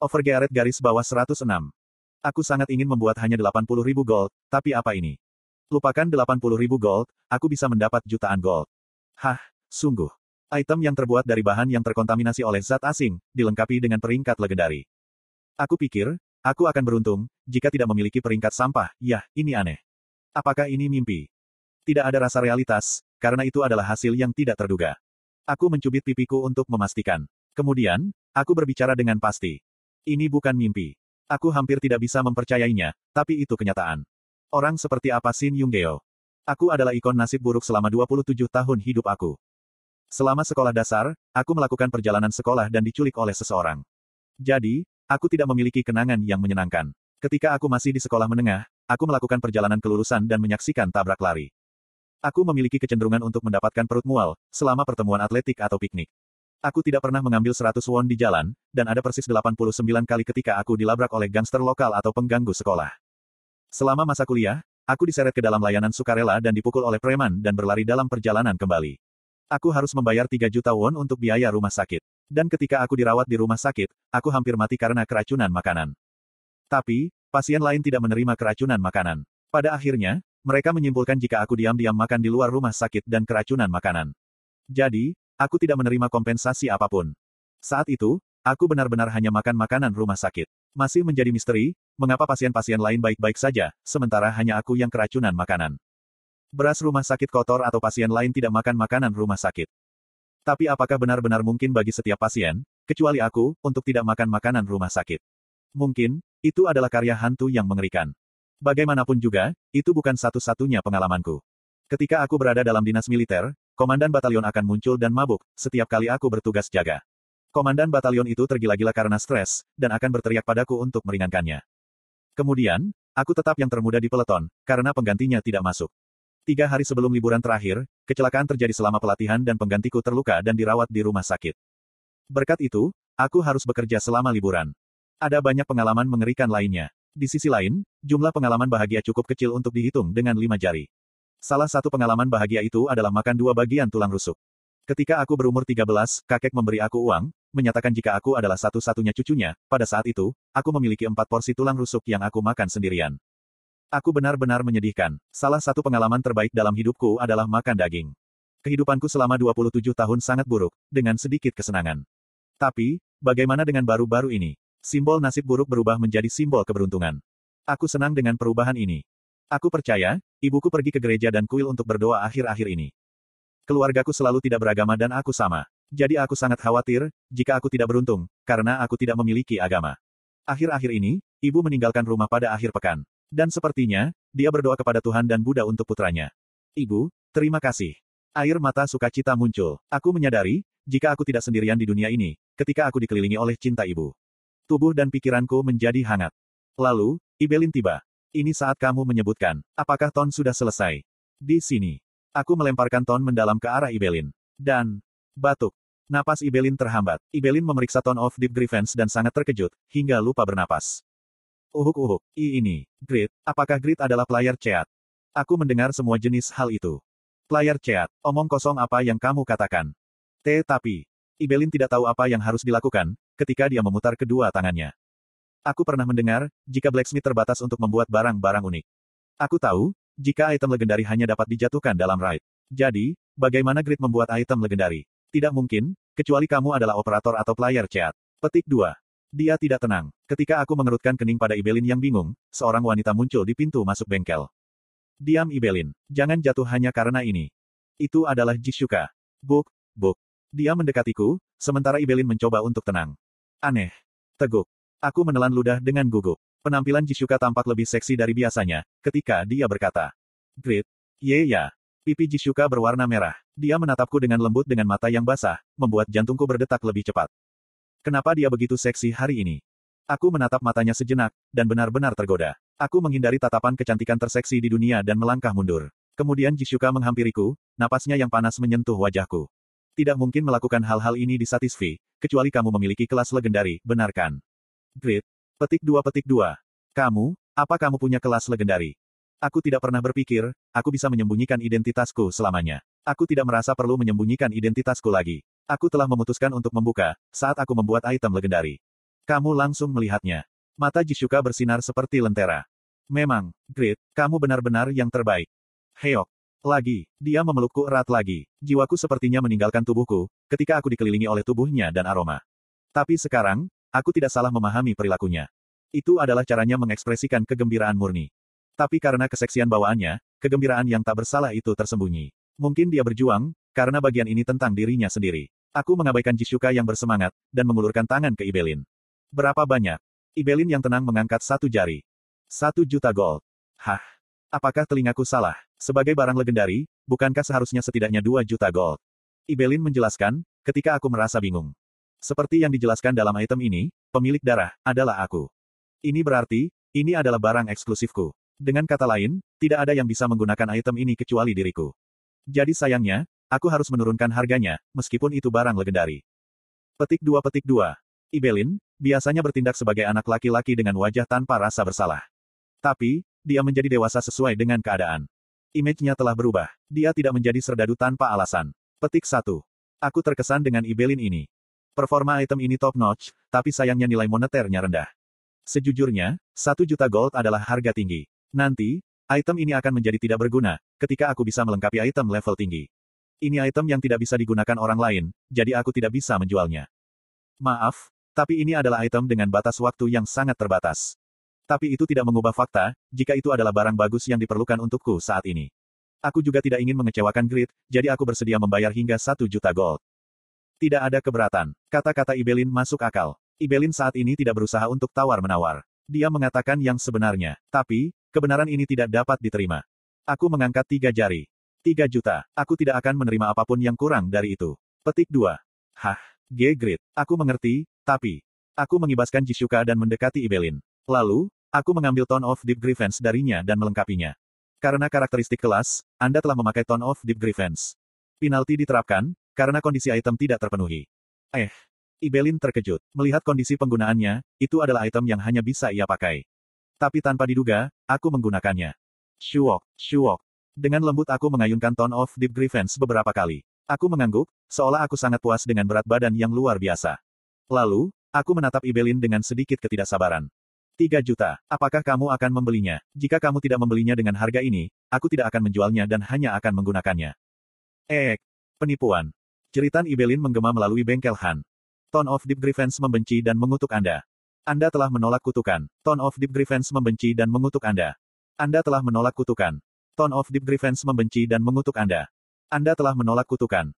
Overgearet garis bawah 106. Aku sangat ingin membuat hanya 80 ribu gold, tapi apa ini? Lupakan 80 ribu gold, aku bisa mendapat jutaan gold. Hah, sungguh. Item yang terbuat dari bahan yang terkontaminasi oleh zat asing, dilengkapi dengan peringkat legendari. Aku pikir, aku akan beruntung, jika tidak memiliki peringkat sampah, yah, ini aneh. Apakah ini mimpi? Tidak ada rasa realitas, karena itu adalah hasil yang tidak terduga. Aku mencubit pipiku untuk memastikan. Kemudian, aku berbicara dengan pasti. Ini bukan mimpi. Aku hampir tidak bisa mempercayainya, tapi itu kenyataan. Orang seperti apa Shin Yunggeo? Aku adalah ikon nasib buruk selama 27 tahun hidup aku. Selama sekolah dasar, aku melakukan perjalanan sekolah dan diculik oleh seseorang. Jadi, aku tidak memiliki kenangan yang menyenangkan. Ketika aku masih di sekolah menengah, aku melakukan perjalanan kelulusan dan menyaksikan tabrak lari. Aku memiliki kecenderungan untuk mendapatkan perut mual, selama pertemuan atletik atau piknik. Aku tidak pernah mengambil 100 won di jalan, dan ada persis 89 kali ketika aku dilabrak oleh gangster lokal atau pengganggu sekolah. Selama masa kuliah, aku diseret ke dalam layanan sukarela dan dipukul oleh preman dan berlari dalam perjalanan kembali. Aku harus membayar 3 juta won untuk biaya rumah sakit. Dan ketika aku dirawat di rumah sakit, aku hampir mati karena keracunan makanan. Tapi, pasien lain tidak menerima keracunan makanan. Pada akhirnya, mereka menyimpulkan jika aku diam-diam makan di luar rumah sakit dan keracunan makanan. Jadi, aku tidak menerima kompensasi apa pun. Saat itu, aku benar-benar hanya makan makanan rumah sakit. Masih menjadi misteri, mengapa pasien-pasien lain baik-baik saja, sementara hanya aku yang keracunan makanan. Beras rumah sakit kotor atau pasien lain tidak makan makanan rumah sakit. Tapi apakah benar-benar mungkin bagi setiap pasien, kecuali aku, untuk tidak makan makanan rumah sakit? Mungkin, itu adalah karya hantu yang mengerikan. Bagaimanapun juga, itu bukan satu-satunya pengalamanku. Ketika aku berada dalam dinas militer, komandan batalion akan muncul dan mabuk, setiap kali aku bertugas jaga. Komandan batalion itu tergila-gila karena stres, dan akan berteriak padaku untuk meringankannya. Kemudian, aku tetap yang termuda di peleton, karena penggantinya tidak masuk. Tiga hari sebelum liburan terakhir, kecelakaan terjadi selama pelatihan dan penggantiku terluka dan dirawat di rumah sakit. Berkat itu, aku harus bekerja selama liburan. Ada banyak pengalaman mengerikan lainnya. Di sisi lain, jumlah pengalaman bahagia cukup kecil untuk dihitung dengan lima jari. Salah satu pengalaman bahagia itu adalah makan dua bagian tulang rusuk. Ketika aku berumur 13, kakek memberi aku uang, menyatakan jika aku adalah satu-satunya cucunya, pada saat itu, aku memiliki empat porsi tulang rusuk yang aku makan sendirian. Aku benar-benar menyedihkan. Salah satu pengalaman terbaik dalam hidupku adalah makan daging. Kehidupanku selama 27 tahun sangat buruk, dengan sedikit kesenangan. Tapi, bagaimana dengan baru-baru ini? Simbol nasib buruk berubah menjadi simbol keberuntungan. Aku senang dengan perubahan ini. Aku percaya, ibuku pergi ke gereja dan kuil untuk berdoa akhir-akhir ini. Keluargaku selalu tidak beragama dan aku sama. Jadi aku sangat khawatir, jika aku tidak beruntung, karena aku tidak memiliki agama. Akhir-akhir ini, ibu meninggalkan rumah pada akhir pekan. Dan sepertinya, dia berdoa kepada Tuhan dan Buddha untuk putranya. Ibu, terima kasih. Air mata sukacita muncul. Aku menyadari, jika aku tidak sendirian di dunia ini, ketika aku dikelilingi oleh cinta ibu. Tubuh dan pikiranku menjadi hangat. Lalu, Ibelin tiba. Ini saat kamu menyebutkan, apakah Ton sudah selesai? Di sini. Aku melemparkan Ton mendalam ke arah Ibelin. Dan, batuk. Napas Ibelin terhambat. Ibelin memeriksa Ton of Deep Grievance dan sangat terkejut, hingga lupa bernapas. Uhuk-uhuk, i ini, Grit, apakah Grit adalah player chat? Aku mendengar semua jenis hal itu. Player chat, omong kosong apa yang kamu katakan. Tetapi, Ibelin tidak tahu apa yang harus dilakukan, ketika dia memutar kedua tangannya. Aku pernah mendengar, jika blacksmith terbatas untuk membuat barang-barang unik. Aku tahu, jika item legendari hanya dapat dijatuhkan dalam raid. Jadi, bagaimana Grid membuat item legendari? Tidak mungkin, kecuali kamu adalah operator atau player chat. Petik 2. Dia tidak tenang. Ketika aku mengerutkan kening pada Ibelin yang bingung, seorang wanita muncul di pintu masuk bengkel. Diam Ibelin. Jangan jatuh hanya karena ini. Itu adalah Jishuka. Buk, buk. Dia mendekatiku, sementara Ibelin mencoba untuk tenang. Aneh. Teguk. Aku menelan ludah dengan gugup. Penampilan Jishuka tampak lebih seksi dari biasanya, ketika dia berkata. Grit. Ye ya. Pipi Jishuka berwarna merah. Dia menatapku dengan lembut dengan mata yang basah, membuat jantungku berdetak lebih cepat. Kenapa dia begitu seksi hari ini? Aku menatap matanya sejenak, dan benar-benar tergoda. Aku menghindari tatapan kecantikan terseksi di dunia dan melangkah mundur. Kemudian Jishuka menghampiriku, napasnya yang panas menyentuh wajahku. Tidak mungkin melakukan hal-hal ini di Satisfy, kecuali kamu memiliki kelas legendari, benarkan? Grit. Petik 2 petik 2. Kamu, apa kamu punya kelas legendari? Aku tidak pernah berpikir, aku bisa menyembunyikan identitasku selamanya. Aku tidak merasa perlu menyembunyikan identitasku lagi. Aku telah memutuskan untuk membuka, saat aku membuat item legendari. Kamu langsung melihatnya. Mata Jisuka bersinar seperti lentera. Memang, Grit, kamu benar-benar yang terbaik. Heok. Lagi, dia memelukku erat lagi. Jiwaku sepertinya meninggalkan tubuhku, ketika aku dikelilingi oleh tubuhnya dan aroma. Tapi sekarang, aku tidak salah memahami perilakunya. Itu adalah caranya mengekspresikan kegembiraan murni. Tapi karena keseksian bawaannya, kegembiraan yang tak bersalah itu tersembunyi. Mungkin dia berjuang, karena bagian ini tentang dirinya sendiri. Aku mengabaikan Jisuka yang bersemangat, dan mengulurkan tangan ke Ibelin. Berapa banyak? Ibelin yang tenang mengangkat satu jari. Satu juta gold. Hah? Apakah telingaku salah? Sebagai barang legendari, bukankah seharusnya setidaknya dua juta gold? Ibelin menjelaskan, ketika aku merasa bingung. Seperti yang dijelaskan dalam item ini, pemilik darah, adalah aku. Ini berarti, ini adalah barang eksklusifku. Dengan kata lain, tidak ada yang bisa menggunakan item ini kecuali diriku. Jadi sayangnya, aku harus menurunkan harganya, meskipun itu barang legendari. Petik 2 Petik 2. Ibelin, biasanya bertindak sebagai anak laki-laki dengan wajah tanpa rasa bersalah. Tapi, dia menjadi dewasa sesuai dengan keadaan. Image-nya telah berubah. Dia tidak menjadi serdadu tanpa alasan. Petik 1. Aku terkesan dengan Ibelin ini. Performa item ini top notch, tapi sayangnya nilai moneternya rendah. Sejujurnya, satu juta gold adalah harga tinggi. Nanti, item ini akan menjadi tidak berguna, ketika aku bisa melengkapi item level tinggi. Ini item yang tidak bisa digunakan orang lain, jadi aku tidak bisa menjualnya. Maaf, tapi ini adalah item dengan batas waktu yang sangat terbatas. Tapi itu tidak mengubah fakta, jika itu adalah barang bagus yang diperlukan untukku saat ini. Aku juga tidak ingin mengecewakan Grid, jadi aku bersedia membayar hingga satu juta gold. Tidak ada keberatan. Kata-kata Ibelin masuk akal. Ibelin saat ini tidak berusaha untuk tawar-menawar. Dia mengatakan yang sebenarnya. Tapi, kebenaran ini tidak dapat diterima. Aku mengangkat tiga jari. Tiga juta. Aku tidak akan menerima apa pun yang kurang dari itu. Petik dua. Hah, G-Grid. Aku mengerti, tapi... Aku mengibaskan Jisuka dan mendekati Ibelin. Lalu, aku mengambil Tone of Deep Grievance darinya dan melengkapinya. Karena karakteristik kelas, Anda telah memakai Tone of Deep Grievance. Penalti diterapkan, karena kondisi item tidak terpenuhi. Eh, Ibelin terkejut. Melihat kondisi penggunaannya, itu adalah item yang hanya bisa ia pakai. Tapi tanpa diduga, aku menggunakannya. Shuok, shuok. Dengan lembut aku mengayunkan Tone of Deep Grievance beberapa kali. Aku mengangguk, seolah aku sangat puas dengan berat badan yang luar biasa. Lalu, aku menatap Ibelin dengan sedikit ketidaksabaran. Tiga juta, apakah kamu akan membelinya? Jika kamu tidak membelinya dengan harga ini, aku tidak akan menjualnya dan hanya akan menggunakannya. Eh, penipuan. Jeritan Ibelin menggema melalui bengkel Han. Tone of Deep Grievance membenci dan mengutuk Anda. Anda telah menolak kutukan. Tone of Deep Grievance membenci dan mengutuk Anda. Anda telah menolak kutukan. Tone of Deep Grievance membenci dan mengutuk Anda. Anda telah menolak kutukan.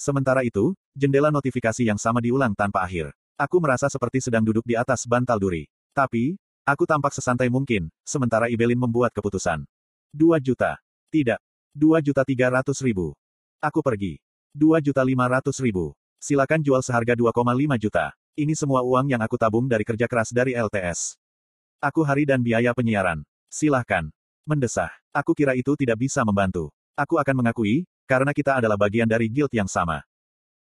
Sementara itu, jendela notifikasi yang sama diulang tanpa akhir. Aku merasa seperti sedang duduk di atas bantal duri. Tapi, aku tampak sesantai mungkin, sementara Ibelin membuat keputusan. Dua juta. Tidak. Dua juta tiga ratus ribu. Aku pergi. Dua juta lima ratus ribu. Silakan jual seharga 2,5 juta. Ini semua uang yang aku tabung dari kerja keras dari LTS. Aku hari dan biaya penyiaran. Silahkan. Mendesah. Aku kira itu tidak bisa membantu. Aku akan mengakui, karena kita adalah bagian dari guild yang sama.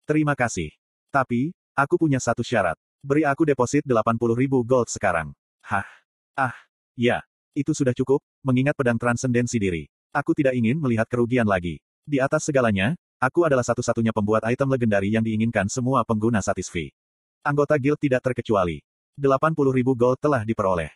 Terima kasih. Tapi, aku punya satu syarat. Beri aku deposit 80 ribu gold sekarang. Hah? Ah, ya. Itu sudah cukup, mengingat pedang transendensi diri. Aku tidak ingin melihat kerugian lagi. Di atas segalanya, Aku adalah satu-satunya pembuat item legendari yang diinginkan semua pengguna Satisfy. Anggota guild tidak terkecuali. 80 ribu gold telah diperoleh.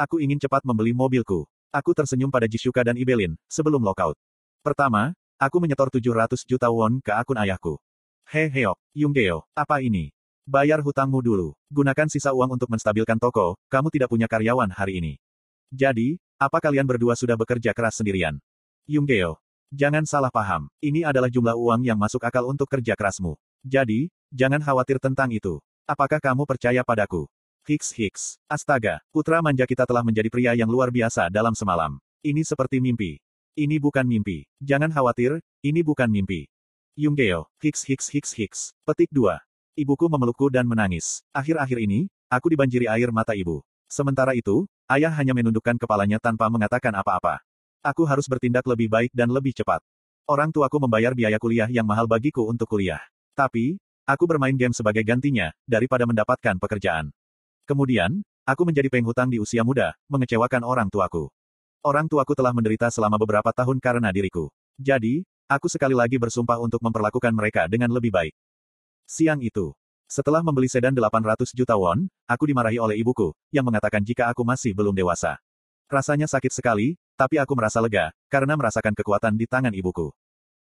Aku ingin cepat membeli mobilku. Aku tersenyum pada Jisuka dan Ibelin, sebelum lockout. Pertama, aku menyetor 700 juta won ke akun ayahku. Heheok, Yunggeo, apa ini? Bayar hutangmu dulu. Gunakan sisa uang untuk menstabilkan toko, kamu tidak punya karyawan hari ini. Jadi, apa kalian berdua sudah bekerja keras sendirian? Yunggeo, Jangan salah paham, ini adalah jumlah uang yang masuk akal untuk kerja kerasmu. Jadi, jangan khawatir tentang itu. Apakah kamu percaya padaku? Hicks Hicks. Astaga, putra manja kita telah menjadi pria yang luar biasa dalam semalam. Ini seperti mimpi. Ini bukan mimpi. Jangan khawatir, ini bukan mimpi. Yunggeo, Hicks Hicks Hicks Hicks. Petik 2. Ibuku memelukku dan menangis. Akhir-akhir ini, aku dibanjiri air mata ibu. Sementara itu, ayah hanya menundukkan kepalanya tanpa mengatakan apa-apa. Aku harus bertindak lebih baik dan lebih cepat. Orang tuaku membayar biaya kuliah yang mahal bagiku untuk kuliah. Tapi, aku bermain game sebagai gantinya, daripada mendapatkan pekerjaan. Kemudian, aku menjadi penghutang di usia muda, mengecewakan orang tuaku. Orang tuaku telah menderita selama beberapa tahun karena diriku. Jadi, aku sekali lagi bersumpah untuk memperlakukan mereka dengan lebih baik. Siang itu, Setelah membeli sedan 800 juta won, aku dimarahi oleh ibuku, yang mengatakan jika aku masih belum dewasa. Rasanya sakit sekali, tapi aku merasa lega, karena merasakan kekuatan di tangan ibuku.